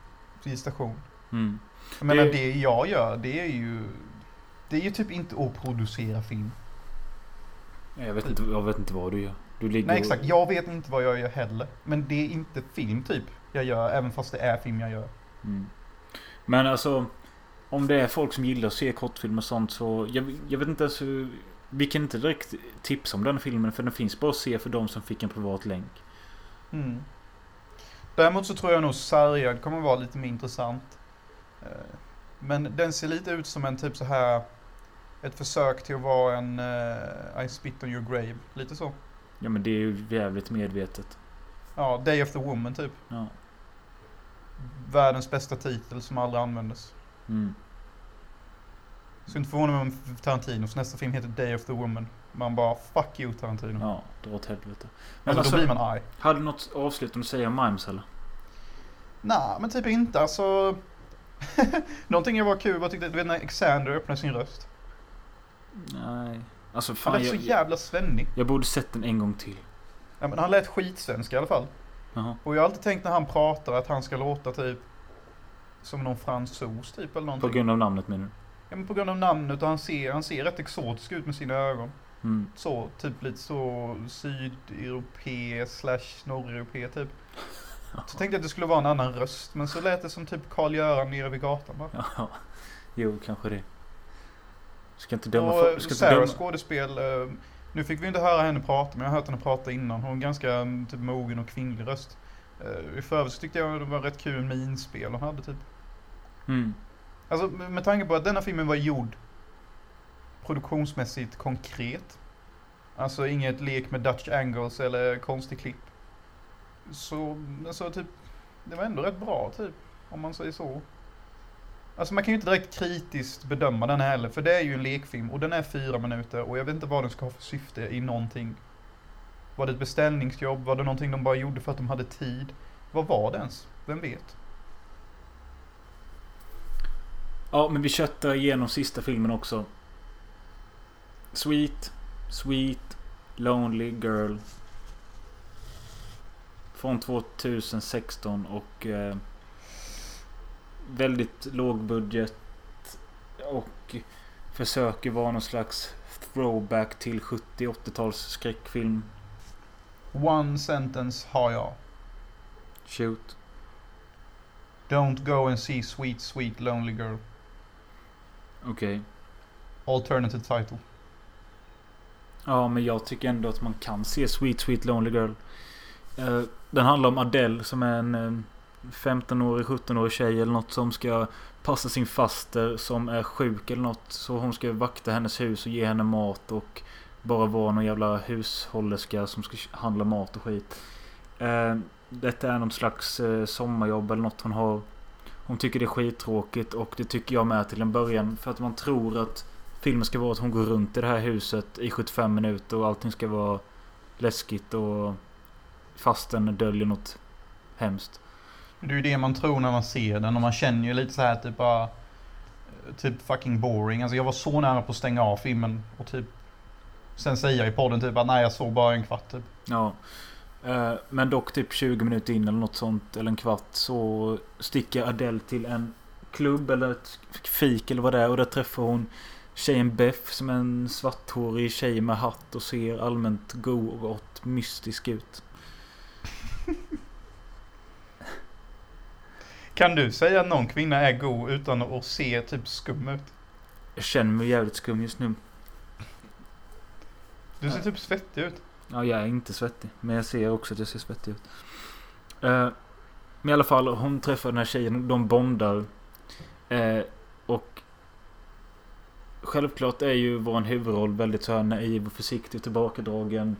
i station. Mm. Jag menar, Det- det jag gör, det är ju... Det är ju typ inte att producera film. Jag, vet inte, jag vet inte vad du gör. Du ligger Nej exakt, jag vet inte vad jag gör heller. Men det är inte film typ jag gör, även fast det är film jag gör. Mm. Men alltså Om det är folk som gillar att se kortfilmer och sånt så jag, jag vet inte ens hur Vi kan inte direkt tipsa om den filmen för den finns bara att se för de som fick en privat länk. Mm. Däremot så tror jag nog Sargad kommer vara lite mer intressant. Eh, Men den ser lite ut som en typ så här ett försök till att vara en uh, I spit on your grave. Lite så. Ja men det är ju jävligt medvetet. Ja, Day of the Woman typ. Ja. Världens bästa titel som aldrig användes. Mm. Så inte förvåna mig om Tarantinos nästa film heter Day of the Woman. Man bara fuck you Tarantino. Ja, dra åt helvete. Men alltså, då blir man arg. hade du något avslutande att säga om Mimes eller? Nej, men typ inte. Alltså... Någonting jag var kul var tyckte, du vet när Xander öppnade sin röst. Nej. Alltså Han fan lät så jag, jävla svennig. jag borde sett den en gång till. Ja, men han lät skitsvensk i alla fall. Jaha. Och jag har alltid tänkt när han pratar att han ska låta typ som någon fransos typ eller På någonting. grund av namnet menar du? Ja, men på grund av namnet och han ser, han ser rätt exotisk ut med sina ögon. Mm. Så, typ lite så sydeuropé slash norreuropé typ. Så tänkte jag att det skulle vara en annan röst, men så lät det som typ Karl-Göran nere vid gatan bara. Ja. Jo, kanske det. Ska inte döma för, eh, ska döma. skådespel, eh, nu fick vi inte höra henne prata, men jag har hört henne prata innan. Hon har en ganska mm, typ mogen och kvinnlig röst. Eh, I förövrigt så tyckte jag det var rätt kul minspel hon hade typ. Mm. Alltså med med tanke på att denna filmen var gjord produktionsmässigt konkret. Alltså inget lek med Dutch angles eller konstig klipp. Så, alltså typ, det var ändå rätt bra typ, om man säger så. Alltså man kan ju inte direkt kritiskt bedöma den heller, för det är ju en lekfilm och den är fyra minuter och jag vet inte vad den ska ha för syfte i någonting. Var det ett beställningsjobb? Var det någonting de bara gjorde för att de hade tid? Vad var det ens? Vem vet? Ja, men vi köttar igenom sista filmen också. Sweet, Sweet, Lonely Girl. Från 2016 och... Eh, väldigt låg budget. Och försöker vara någon slags throwback till 70-80-tals skräckfilm. One sentence har jag. Shoot. Don't go and see sweet sweet lonely girl. Okej. Alternative title. Ja, men jag tycker ändå att man kan se Sweet Sweet Lonely Girl. Eh, den handlar om Adele som är en eh, 15-årig, 17-årig tjej eller något som ska passa sin faster som är sjuk eller något. Så hon ska vakta hennes hus och ge henne mat och bara vara någon jävla hushållerska som ska handla mat och skit. Eh, Detta är någon slags eh, sommarjobb eller något hon har. Hon tycker det är skittråkigt och det tycker jag med till en början. För att man tror att filmen ska vara att hon går runt i det här huset i 75 minuter och allting ska vara läskigt och fasten döljer något hemskt. Det är ju det man tror när man ser den och man känner ju lite så här typ bara... Typ fucking boring. Alltså jag var så nära på att stänga av filmen och typ... Sen säger jag i podden typ att nej jag såg bara en kvart typ. Ja. Eh, Men dock typ 20 minuter in eller något sånt eller en kvart så sticker Adele till en klubb eller ett fik eller vad det är och där träffar hon tjejen Beth som är en svarthårig tjej med hatt och ser allmänt god och mystisk ut. Kan du säga att någon kvinna är god utan att se typ skum ut? Jag känner mig jävligt skum just nu. Du ser typ svettig ut. Ja, jag är inte svettig. Men jag ser också att jag ser svettig ut. Eh, men i alla fall, hon träffar den här tjejen. De bondar. Eh, och självklart är ju vår huvudroll väldigt så här naiv och försiktig och tillbakadragen.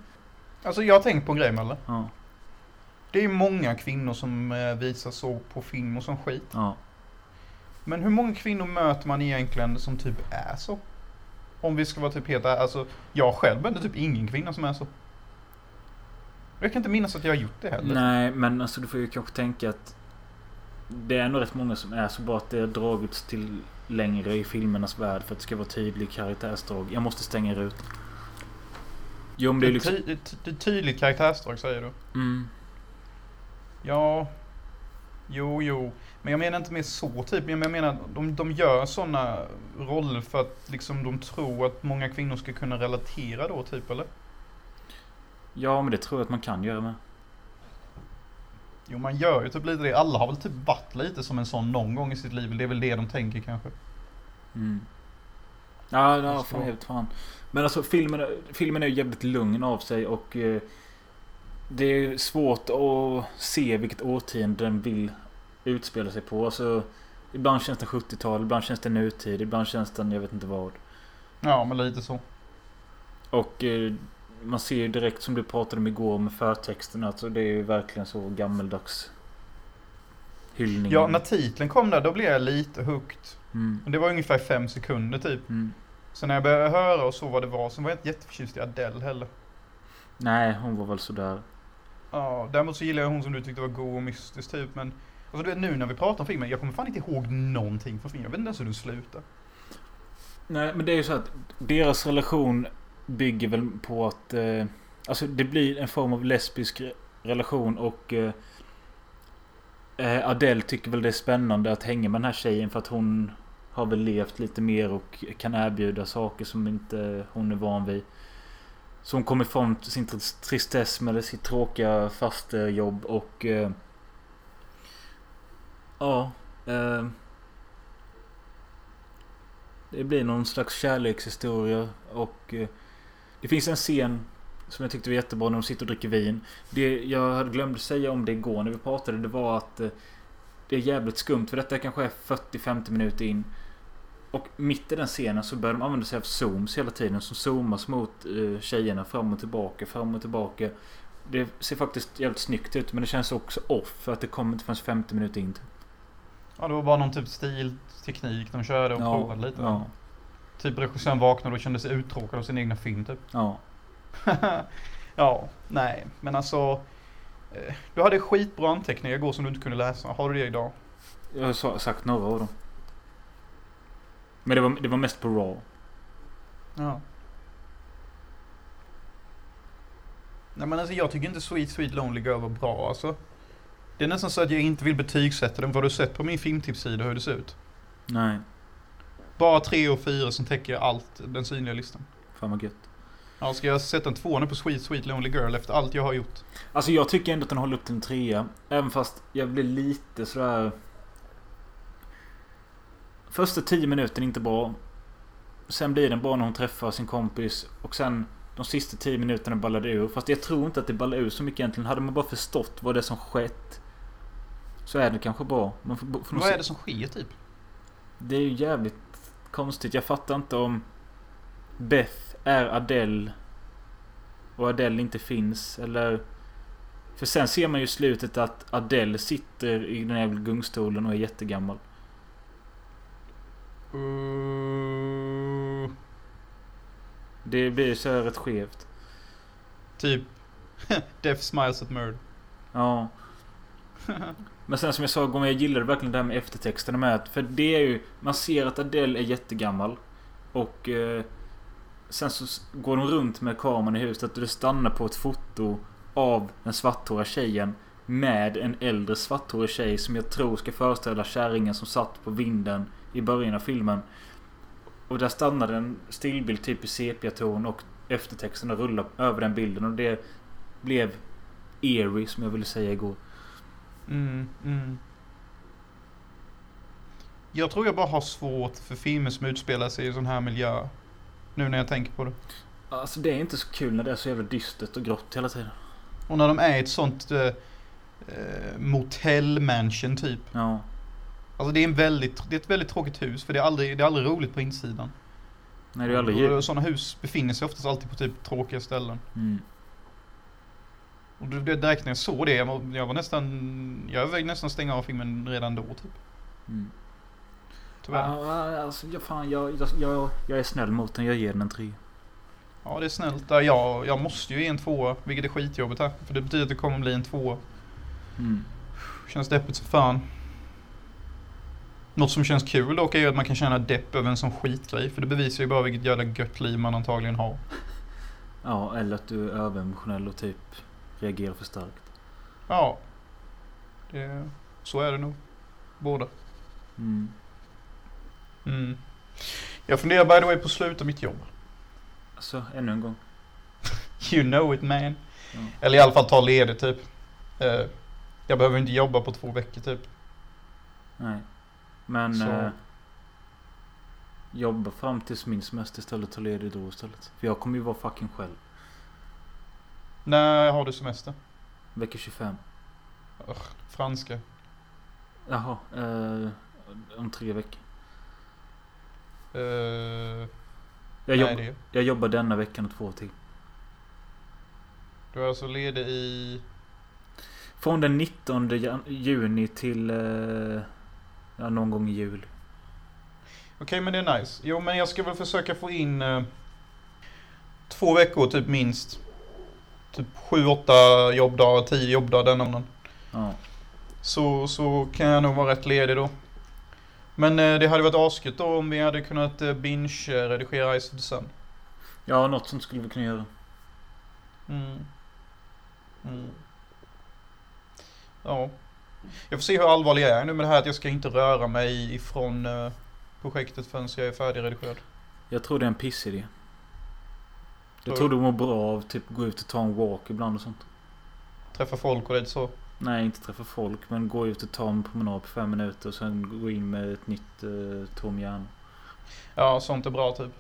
Alltså jag har tänkt på en grej Melle. Ja, Det är ju många kvinnor som eh, visar så på film och som skit. ja. Men hur många kvinnor möter man egentligen som typ är så? Om vi ska vara typ helt alltså jag själv möter typ ingen kvinna som är så. Jag kan inte minnas att jag har gjort det heller. Nej, men alltså du får ju kanske tänka att det är nog rätt många som är så bara att det har dragits till längre i filmernas värld för att det ska vara tydlig karaktärsdrag. Jag måste stänga ut. Jo, men det är liksom... ty- ty- tydligt karaktärsdrag säger du. Mm. Ja, jo, jo. Men jag menar inte mer så typ. Men jag menar, de, de gör sådana roller för att liksom de tror att många kvinnor ska kunna relatera då typ, eller? Ja, men det tror jag att man kan göra med. Jo, man gör ju typ lite det. Alla har väl typ varit lite som en sån någon gång i sitt liv. Det är väl det de tänker kanske. Mm. Ja, ja fan helt fan. Men alltså filmen, filmen är ju jävligt lugn av sig och eh, det är svårt att se vilket årtionde den vill utspela sig på. Alltså, ibland känns det 70-tal, ibland känns det nutid, ibland känns den jag vet inte vad. Ja, men lite så. Och eh, man ser ju direkt som du pratade om igår med förtexten. Alltså det är ju verkligen så gammeldags hyllning. Ja, när titeln kom där, då blev jag lite hooked. mm. Och Det var ungefär fem sekunder typ. Mm. Så när jag började höra och så vad det var, så var jag inte jätteförtjust i Adele heller. Nej, hon var väl sådär. Ja, däremot så gillar jag hon som du tyckte var god och mystisk typ, men Alltså du vet nu när vi pratar om filmen, jag kommer fan inte ihåg någonting från filmen. Jag vet inte ens hur den slutar. Nej, men det är ju så att deras relation bygger väl på att... Eh, alltså det blir en form av lesbisk re- relation och... Eh, eh, Adele tycker väl det är spännande att hänga med den här tjejen för att hon har väl levt lite mer och kan erbjuda saker som inte hon är van vid. Som kom kommer ifrån sin tristess med sitt tråkiga fastejobb och... Eh, ja. Eh, det blir någon slags kärlekshistoria och eh, det finns en scen som jag tyckte var jättebra när de sitter och dricker vin. Det jag hade glömt säga om det igår när vi pratade det var att eh, det är jävligt skumt för detta kanske är 40-50 minuter in. Och mitt i den scenen så börjar de använda sig av zooms hela tiden som zoomas mot eh, tjejerna fram och tillbaka, fram och tillbaka. Det ser faktiskt jävligt snyggt ut men det känns också off för att det kommer inte förrän 50 minuter in. Ja, det var bara någon typ stilteknik de körde och provade lite. Ja, Typ regissören vaknade och kände sig uttråkad av sin egna film typ. ja. ja, nej, men alltså. eh, Du hade skitbra anteckningar igår som du inte kunde läsa. Har du det idag? Jag har sa- sagt några av dem. Men det var, det var mest på Raw. Ja. Nej men alltså jag tycker inte Sweet Sweet Lonely Girl var bra alltså. Det är nästan så att jag inte vill betygsätta den. Vad du sett på min filmtipssida hur det ser ut? Nej. Bara tre och fyra som täcker allt, den synliga listan. Fan vad gött. Ja, ska jag sätta en tvåa nu på Sweet Sweet Lonely Girl efter allt jag har gjort? Alltså jag tycker ändå att den håller upp till en trea. Även fast jag blir lite sådär... Första tio minuter inte bra. Sen blir den bra när hon träffar sin kompis. Och sen de sista tio minuterna ballade ur. Fast jag tror inte att det ballar ur så mycket egentligen. Hade man bara förstått vad det är som skett. Så är det kanske bra. Man får, får Vad är det som sker typ? Det är ju jävligt konstigt. Jag fattar inte om Beth är Adele och Adele inte finns. Eller... För sen ser man ju i slutet att Adele sitter i den här gungstolen och är jättegammal. Uh, Det blir så här rätt skevt. typ Death Smiles at Murder. Ja. Men sen som jag sa igår, jag gillade verkligen det här med eftertexterna med att, För det är ju... Man ser att Adele är jättegammal. Och... Eh, sen så går de runt med kameran i huset och det stannar på ett foto av den svarthåriga tjejen. Med en äldre svarthårig tjej som jag tror ska föreställa kärringen som satt på vinden i början av filmen. Och där stannade en stillbild typ i sepia-ton och eftertexterna rullar över den bilden och det blev eerie som jag ville säga igår. Mm, mm. Jag tror jag bara har svårt för filmer som utspelar sig i sån här miljö. Nu när jag tänker på det. Alltså det är inte så kul när det är så jävla dystert och grått hela tiden. Och när de är i ett sånt eh, eh, motellmansion typ. Ja. Alltså det är, en väldigt, det är ett väldigt tråkigt hus för det är aldrig, det är aldrig roligt på insidan. Nej det är aldrig jul. Och Sådana hus befinner sig oftast alltid på typ tråkiga ställen. Mm. Och det, det direkt när jag såg det, jag var, jag var nästan, jag övervägde nästan stänga av filmen redan då typ. Mm. Tyvärr. Ja, alltså, jag, fan, jag, jag, jag, är snäll mot den. Jag ger den en tre. Ja det är snällt. Ja, jag, jag måste ju ge en tvåa, vilket är skitjobbigt här. För det betyder att det kommer bli en tvåa. Mm. Känns deppigt som fan. Något som känns kul dock är ju att man kan känna depp över en sån skitgrej. För det bevisar ju bara vilket jävla gött liv man antagligen har. Ja, eller att du är överemotionell och typ reagerar för starkt. Ja. Det, så är det nog. Båda. Mm. Mm. Jag funderar by the way på att sluta mitt jobb. Alltså, ännu en gång. You know it man. Ja. Eller i alla fall ta ledigt typ. Eh, jag behöver inte jobba på två veckor typ. Nej. Men... Så. Eh, jobba fram tills min semester istället ta ledigt då istället. För jag kommer ju vara fucking själv. När har du semester? Vecka 25. Franska. Jaha. Eh, om tre veckor. Eh, Jag, jobb, det. jag jobbar denna veckan och två till. Du är alltså ledig i... Från den 19 jan- juni till... Eh, ja, någon gång i jul. Okej men det är nice. Jo men jag ska väl försöka få in eh, två veckor typ minst. Typ sju, åtta jobbdagar, tio jobbdagar den månaden. Ja. Så, så kan jag nog vara rätt ledig då. Men eh, det hade varit asket då om vi hade kunnat eh, binge-redigera Ice of the Sun. ja, något sånt skulle vi kunna göra. Mm. Mm. Ja. Jag får se hur allvarlig jag är nu med det här att jag ska inte röra mig ifrån eh, projektet förrän jag är färdigredigerad. Jag tror det är en pissidé. Jag Tror du? du mår bra av typ gå ut och ta en walk ibland och sånt. Träffa folk och det så. Nej, inte träffa folk. Men gå ut och ta en promenad på fem minuter och sen gå in med ett nytt eh, tom hjärna. Ja, sånt är bra typ.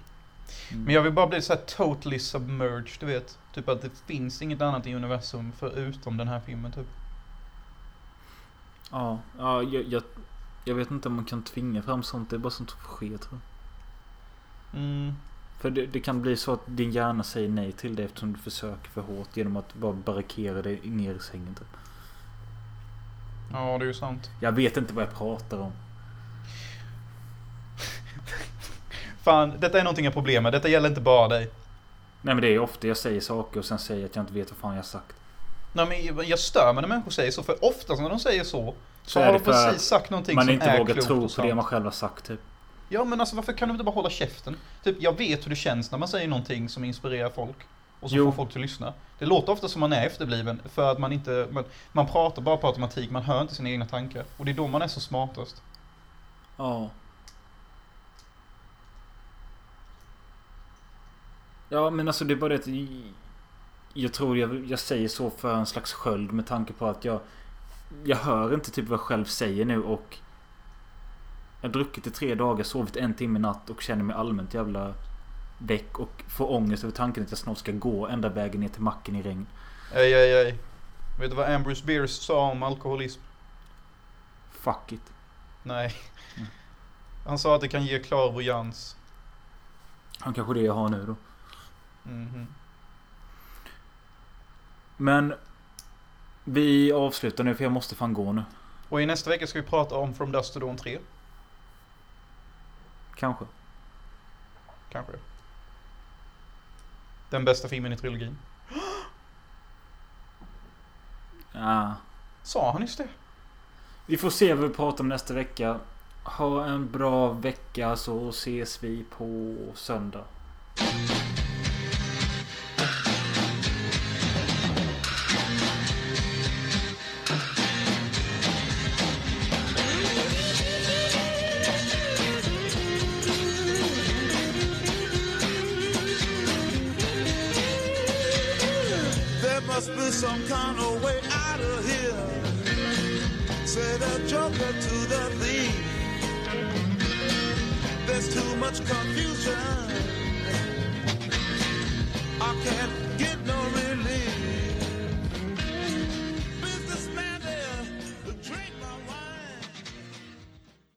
Mm. Men jag vill bara bli så här totally submerged, du vet. Typ att det finns inget annat i universum förutom den här filmen typ. Ja, ja jag, jag, jag vet inte om man kan tvinga fram sånt. Det är bara sånt som får ske tror jag. Mm. För det, det kan bli så att din hjärna säger nej till det eftersom du försöker för hårt genom att bara barrikera dig ner i sängen typ. Ja, det är ju sant. Jag vet inte vad jag pratar om. Fan, detta är någonting jag har problem med. Detta gäller inte bara dig. Nej men det är ofta jag säger saker och sen säger jag att jag inte vet vad fan jag har sagt. Nej men jag- stör mig när människor säger så, för oftast när de säger så så, har de precis sagt någonting Man som inte är vågar klokt tro och på det man själv har sagt typ. Ja men alltså varför kan du inte bara hålla käften? Typ jag vet hur det känns när man säger någonting som inspirerar folk. och så Jo. får folk till att lyssna. Det låter ofta som man är efterbliven för att man inte, man, man pratar bara på automatik, man hör inte sina egna tankar. Och det är då man är så smartast. Ja. Ja, men alltså det är bara det. Jag tror jag, jag säger så för en slags sköld med tanke på att jag... Jag hör inte typ vad jag själv säger nu och... Jag har druckit i tre dagar, sovit en timme natt och känner mig allmänt jävla väck och får ångest över tanken att jag snart ska gå ända vägen ner till macken i regn. Ej, ej, ej. Vet du vad Ambrose Bierce sa om alkoholism? Fuck it. Nej. Mm. Han sa att det kan ge klarvoyans. Han kanske det jag har nu då. Mhm. Men... Vi avslutar nu för jag måste fan gå nu. Och i nästa vecka ska vi prata om From Dust to Dawn 3. Kanske. Kanske. Den bästa filmen i trilogin. Ja. Sa han just det? Vi får se vad vi pratar om nästa vecka. Ha en bra vecka så ses vi på söndag. some kind of way out of here. Say the joker to the thief. There's too much confusion. I can't